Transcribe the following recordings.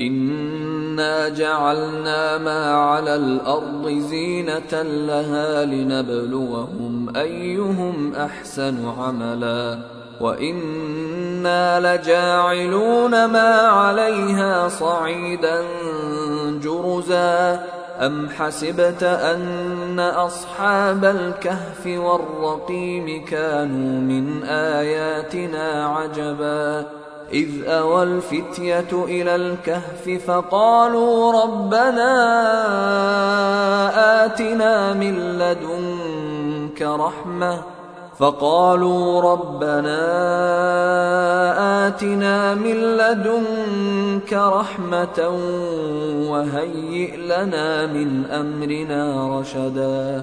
إنا جعلنا ما على الأرض زينة لها لنبلوهم أيهم أحسن عملا وإنا لجاعلون ما عليها صعيدا جرزا أم حسبت أن أصحاب الكهف والرقيم كانوا من آياتنا عجبا إذ أوى الفتية إلى الكهف فقالوا ربنا آتنا من لدنك رحمة. فقالوا ربنا آتنا من لدنك رحمة وهيئ لنا من أمرنا رشدا.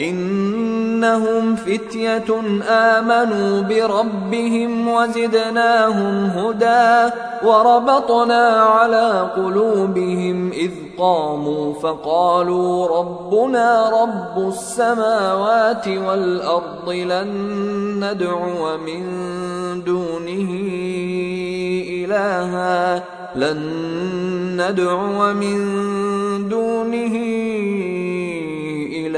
إنهم فتية آمنوا بربهم وزدناهم هدى وربطنا على قلوبهم إذ قاموا فقالوا ربنا رب السماوات والأرض لن ندعو من دونه إلها لن ندعو من دونه إلها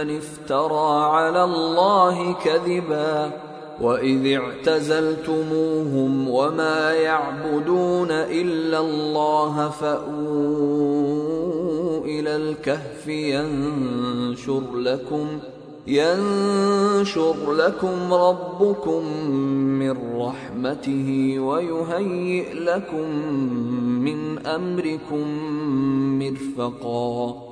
افترى على الله كذبا وإذ اعتزلتموهم وما يعبدون إلا الله فأووا إلى الكهف ينشر لكم ينشر لكم ربكم من رحمته ويهيئ لكم من أمركم مرفقا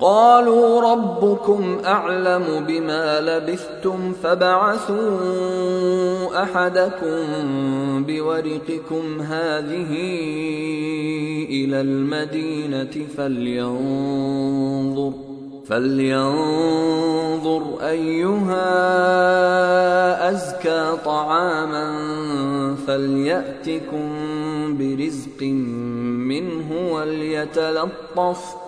قالوا ربكم أعلم بما لبثتم فبعثوا أحدكم بورقكم هذه إلى المدينة فلينظر فلينظر أيها أزكى طعاما فليأتكم برزق منه وليتلطف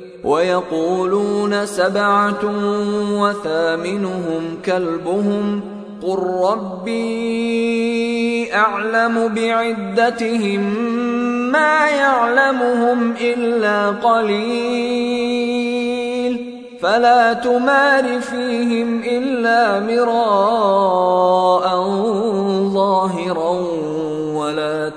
ويقولون سبعة وثامنهم كلبهم قل ربي أعلم بعدتهم ما يعلمهم إلا قليل فلا تمار فيهم إلا مراء ظاهرا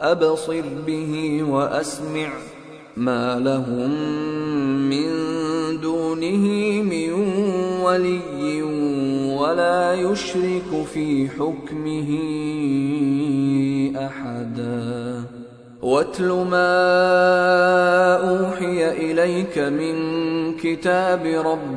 أبصر به وأسمع ما لهم من دونه من ولي ولا يشرك في حكمه أحدا. واتل ما أوحي إليك من كتاب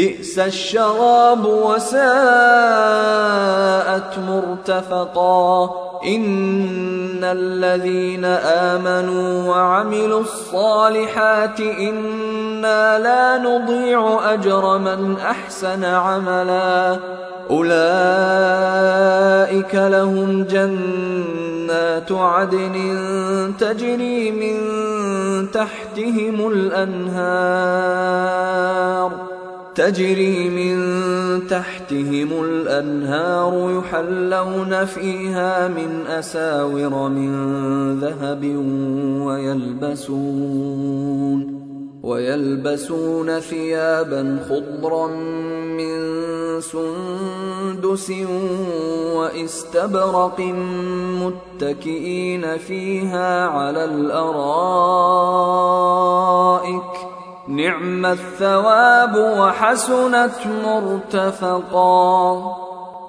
بئس الشراب وساءت مرتفقا. إن الذين آمنوا وعملوا الصالحات إنا لا نضيع أجر من أحسن عملا. أولئك لهم جنات عدن تجري من تحتهم الأنهار. تجري من تحتهم الأنهار يحلون فيها من أساور من ذهب ويلبسون ويلبسون ثيابا خضرا من سندس واستبرق متكئين فيها على الأرائك نعم الثواب وحسنت مرتفقا.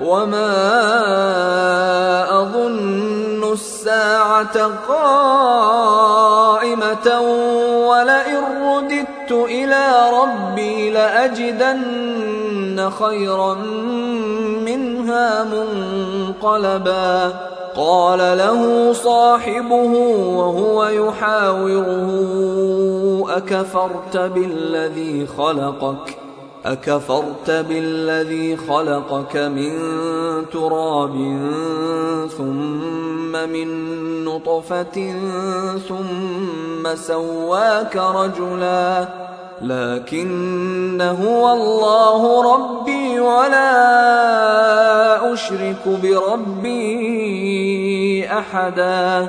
وما اظن الساعة قائمه ولئن رددت إلى ربي لاجدن خيرا منها منقلبا قال له صاحبه وهو يحاوره اكفرت بالذي خلقك أكفرت بالذي خلقك من تراب ثم من نطفة ثم سواك رجلا لكن هو الله ربي ولا أشرك بربي أحدا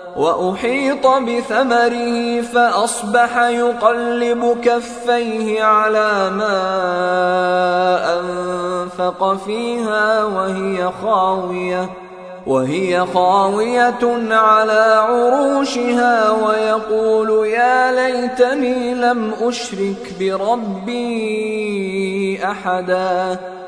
وأحيط بثمره فأصبح يقلب كفيه على ما أنفق فيها وهي خاوية وهي خاوية على عروشها ويقول يا ليتني لم أشرك بربي أحدا.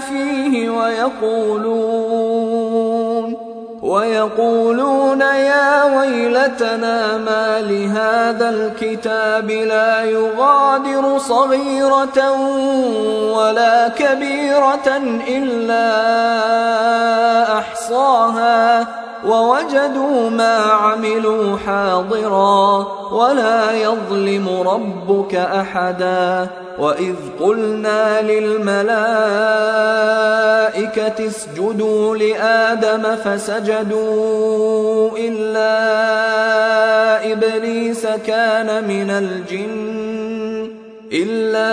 فيه ويقولون ويقولون يا ويلتنا ما لهذا الكتاب لا يغادر صغيرة ولا كبيرة إلا أحصاها ووجدوا ما عملوا حاضرا ولا يظلم ربك أحدا وإذ قلنا للملائكة اسجدوا لآدم فسجدوا إلا إبليس كان من الجن إلا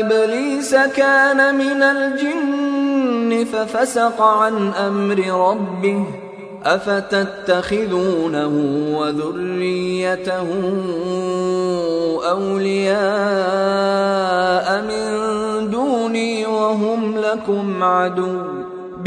إبليس كان من الجن ففسق عن أمر ربه أفتتخذونه وذريته أولياء من دوني وهم لكم عدو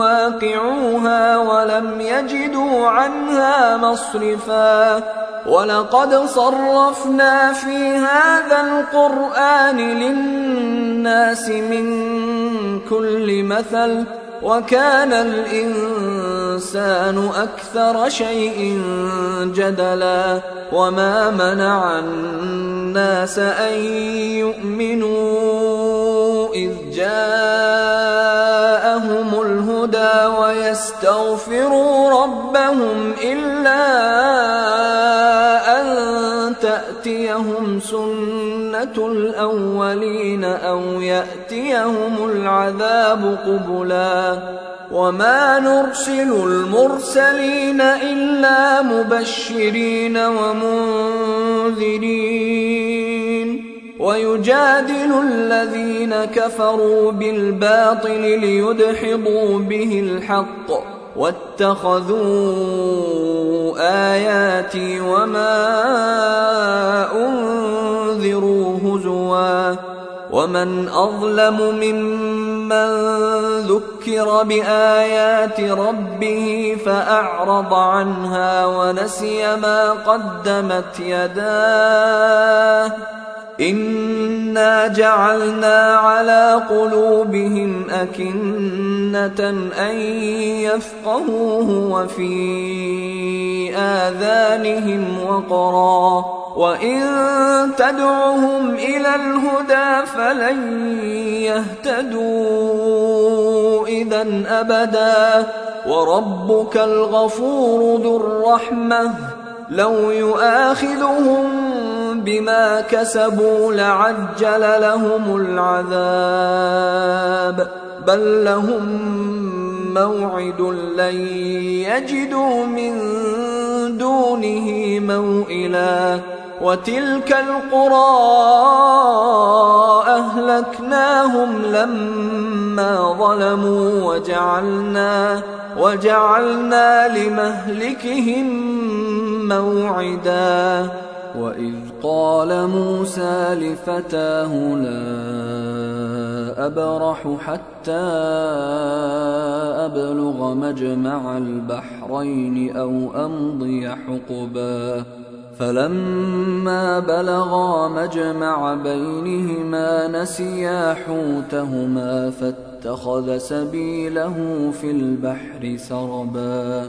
مواقعوها ولم يجدوا عنها مصرفا. ولقد صرفنا في هذا القرآن للناس من كل مثل وكان الإنسان أكثر شيء جدلا. وما منع الناس أن يؤمنوا. إذ جاءهم الهدى ويستغفروا ربهم إلا أن تأتيهم سنة الأولين أو يأتيهم العذاب قبلا وما نرسل المرسلين إلا مبشرين ومنذرين ويجادل الذين كفروا بالباطل ليدحضوا به الحق واتخذوا آياتي وما أنذروا هزوا ومن أظلم ممن ذكر بآيات ربه فأعرض عنها ونسي ما قدمت يداه انا جعلنا على قلوبهم اكنه ان يفقهوه وفي اذانهم وقرا وان تدعهم إلى الهدى فلن يهتدوا اذا ابدا وربك الغفور ذو الرحمه لو يؤاخذهم بما كسبوا لعجل لهم العذاب. بل لهم موعد لن يجدوا من دونه موئلا. وتلك القرى أهلكناهم لما ظلموا وجعلنا وجعلنا لمهلكهم موعدا. وإذ قال موسى لفتاه لا أبرح حتى أبلغ مجمع البحرين أو أمضي حقباً. فلما بلغا مجمع بينهما نسيا حوتهما فاتخذ سبيله في البحر سربا.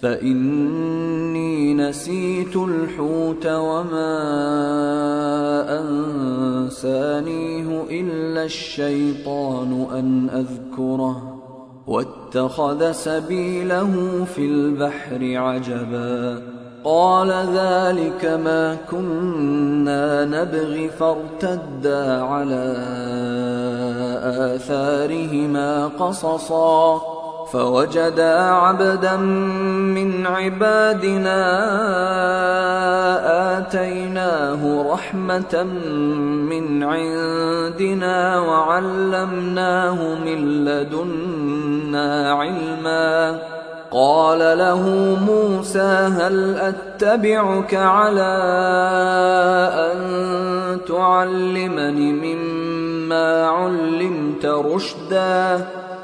فإني نسيت الحوت وما أنسانيه إلا الشيطان أن أذكره واتخذ سبيله في البحر عجباً قال ذلك ما كنا نبغي فارتدا على آثارهما قصصا فوجدا عبدا من عبادنا آتيناه رحمة من عندنا وعلمناه من لدنا علما. قال له موسى هل أتبعك على أن تعلمني مما علمت رشدا؟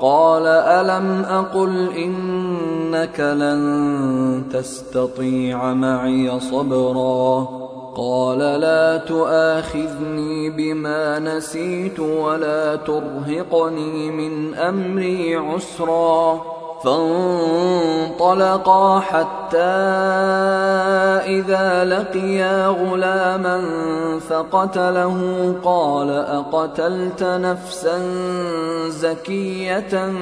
قال ألم أقل إنك لن تستطيع معي صبرا قال لا تؤاخذني بما نسيت ولا ترهقني من أمري عسرا فانطلقا حتى إذا لقيا غلاما فقتله قال أقتلت نفسا زكية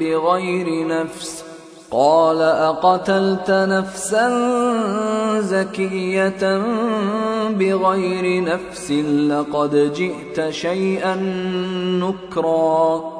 بغير نفس؟ قال أقتلت نفسا زكية بغير نفس لقد جئت شيئا نكرا.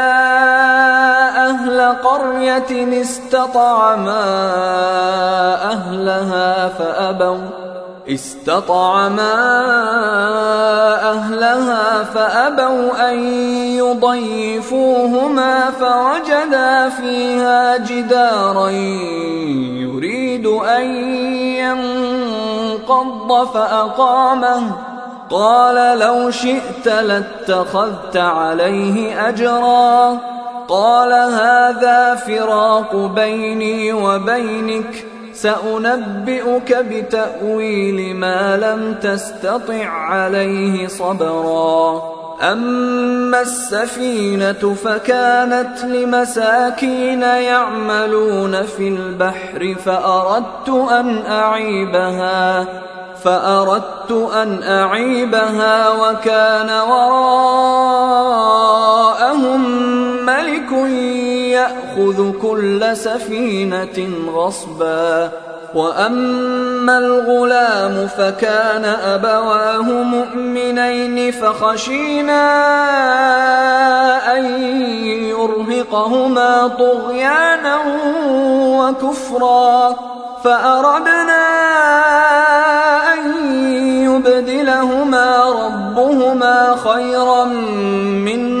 أهل قرية استطعما أهلها فأبوا. استطعما أهلها فأبوا أن يضيفوهما فوجدا فيها جدارا يريد أن ينقض فأقامه. قال لو شئت لاتخذت عليه اجرا. قال هذا فراق بيني وبينك سأنبئك بتأويل ما لم تستطع عليه صبرا. أما السفينة فكانت لمساكين يعملون في البحر فأردت أن أعيبها فأردت أن أعيبها وكان وراءهم ملك يأخذ كل سفينة غصباً. وأما الغلام فكان أبواه مؤمنين فخشينا أن يرهقهما طغيانا وكفرا. فأردنا أن يبدلهما ربهما خيرا منه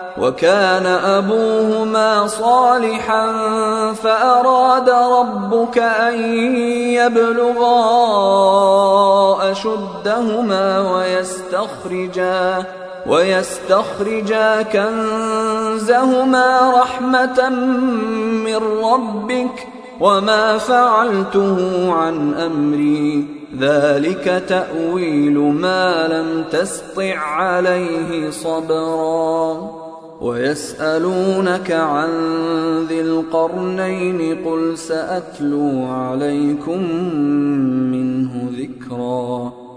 وكان أبوهما صالحا فأراد ربك أن يبلغا أشدهما ويستخرجا ويستخرجا كنزهما رحمة من ربك وما فعلته عن أمري. ذلك تأويل ما لم تسطع عليه صبرا. ويسألونك عن ذي القرنين قل سأتلو عليكم منه ذكرا.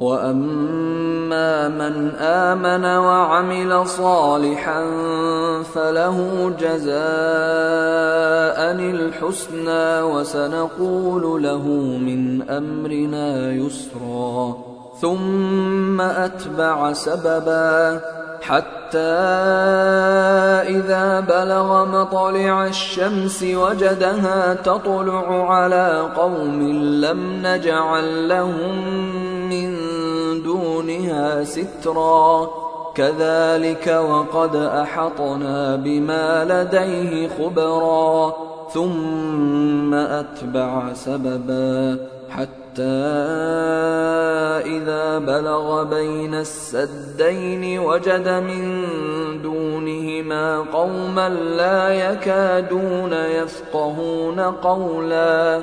وأما من آمن وعمل صالحا فله جزاء الحسنى وسنقول له من أمرنا يسرا. ثم أتبع سببا حتى إذا بلغ مطلع الشمس وجدها تطلع على قوم لم نجعل لهم دونها سترا. كذلك وقد أحطنا بما لديه خبرا. ثم أتبع سببا حتى إذا بلغ بين السدين وجد من دونهما قوما لا يكادون يفقهون قولا.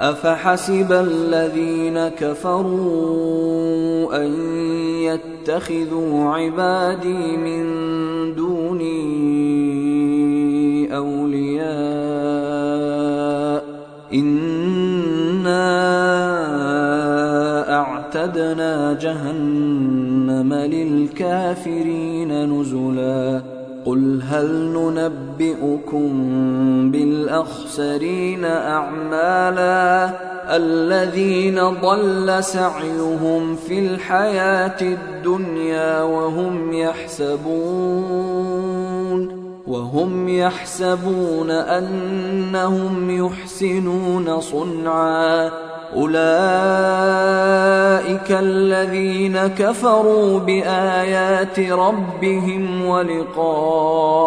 أفحسب الذين كفروا أن يتخذوا عبادي من دوني أولياء إنا أعتدنا جهنم للكافرين نزلا قل هل ننبئكم بالاخسرين اعمالا الذين ضل سعيهم في الحياة الدنيا وهم يحسبون وهم يحسبون أنهم يحسنون صنعا. أولئك الذين كفروا بآيات ربهم ولقائه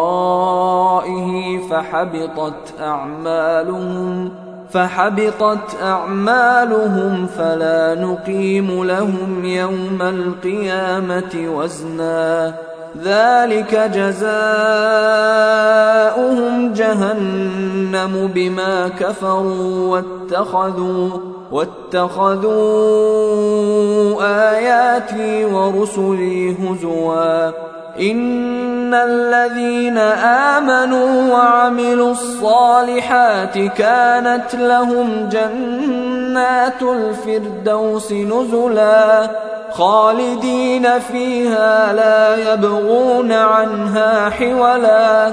فحبطت أعمالهم فحبطت أعمالهم فلا نقيم لهم يوم القيامة وزنا. ذلك جزاؤهم جهنم بما كفروا واتخذوا واتخذوا آياتي ورسلي هزوا. إن الذين آمنوا وعملوا الصالحات كانت لهم جنات الفردوس نزلا. خالدين فيها لا يبغون عنها حولا.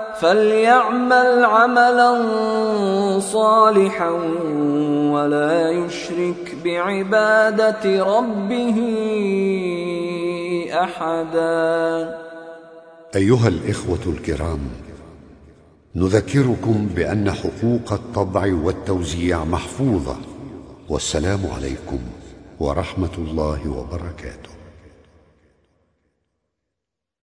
فليعمل عملا صالحا ولا يشرك بعبادة ربه أحدا. أيها الإخوة الكرام نذكركم بأن حقوق الطبع والتوزيع محفوظة والسلام عليكم ورحمة الله وبركاته.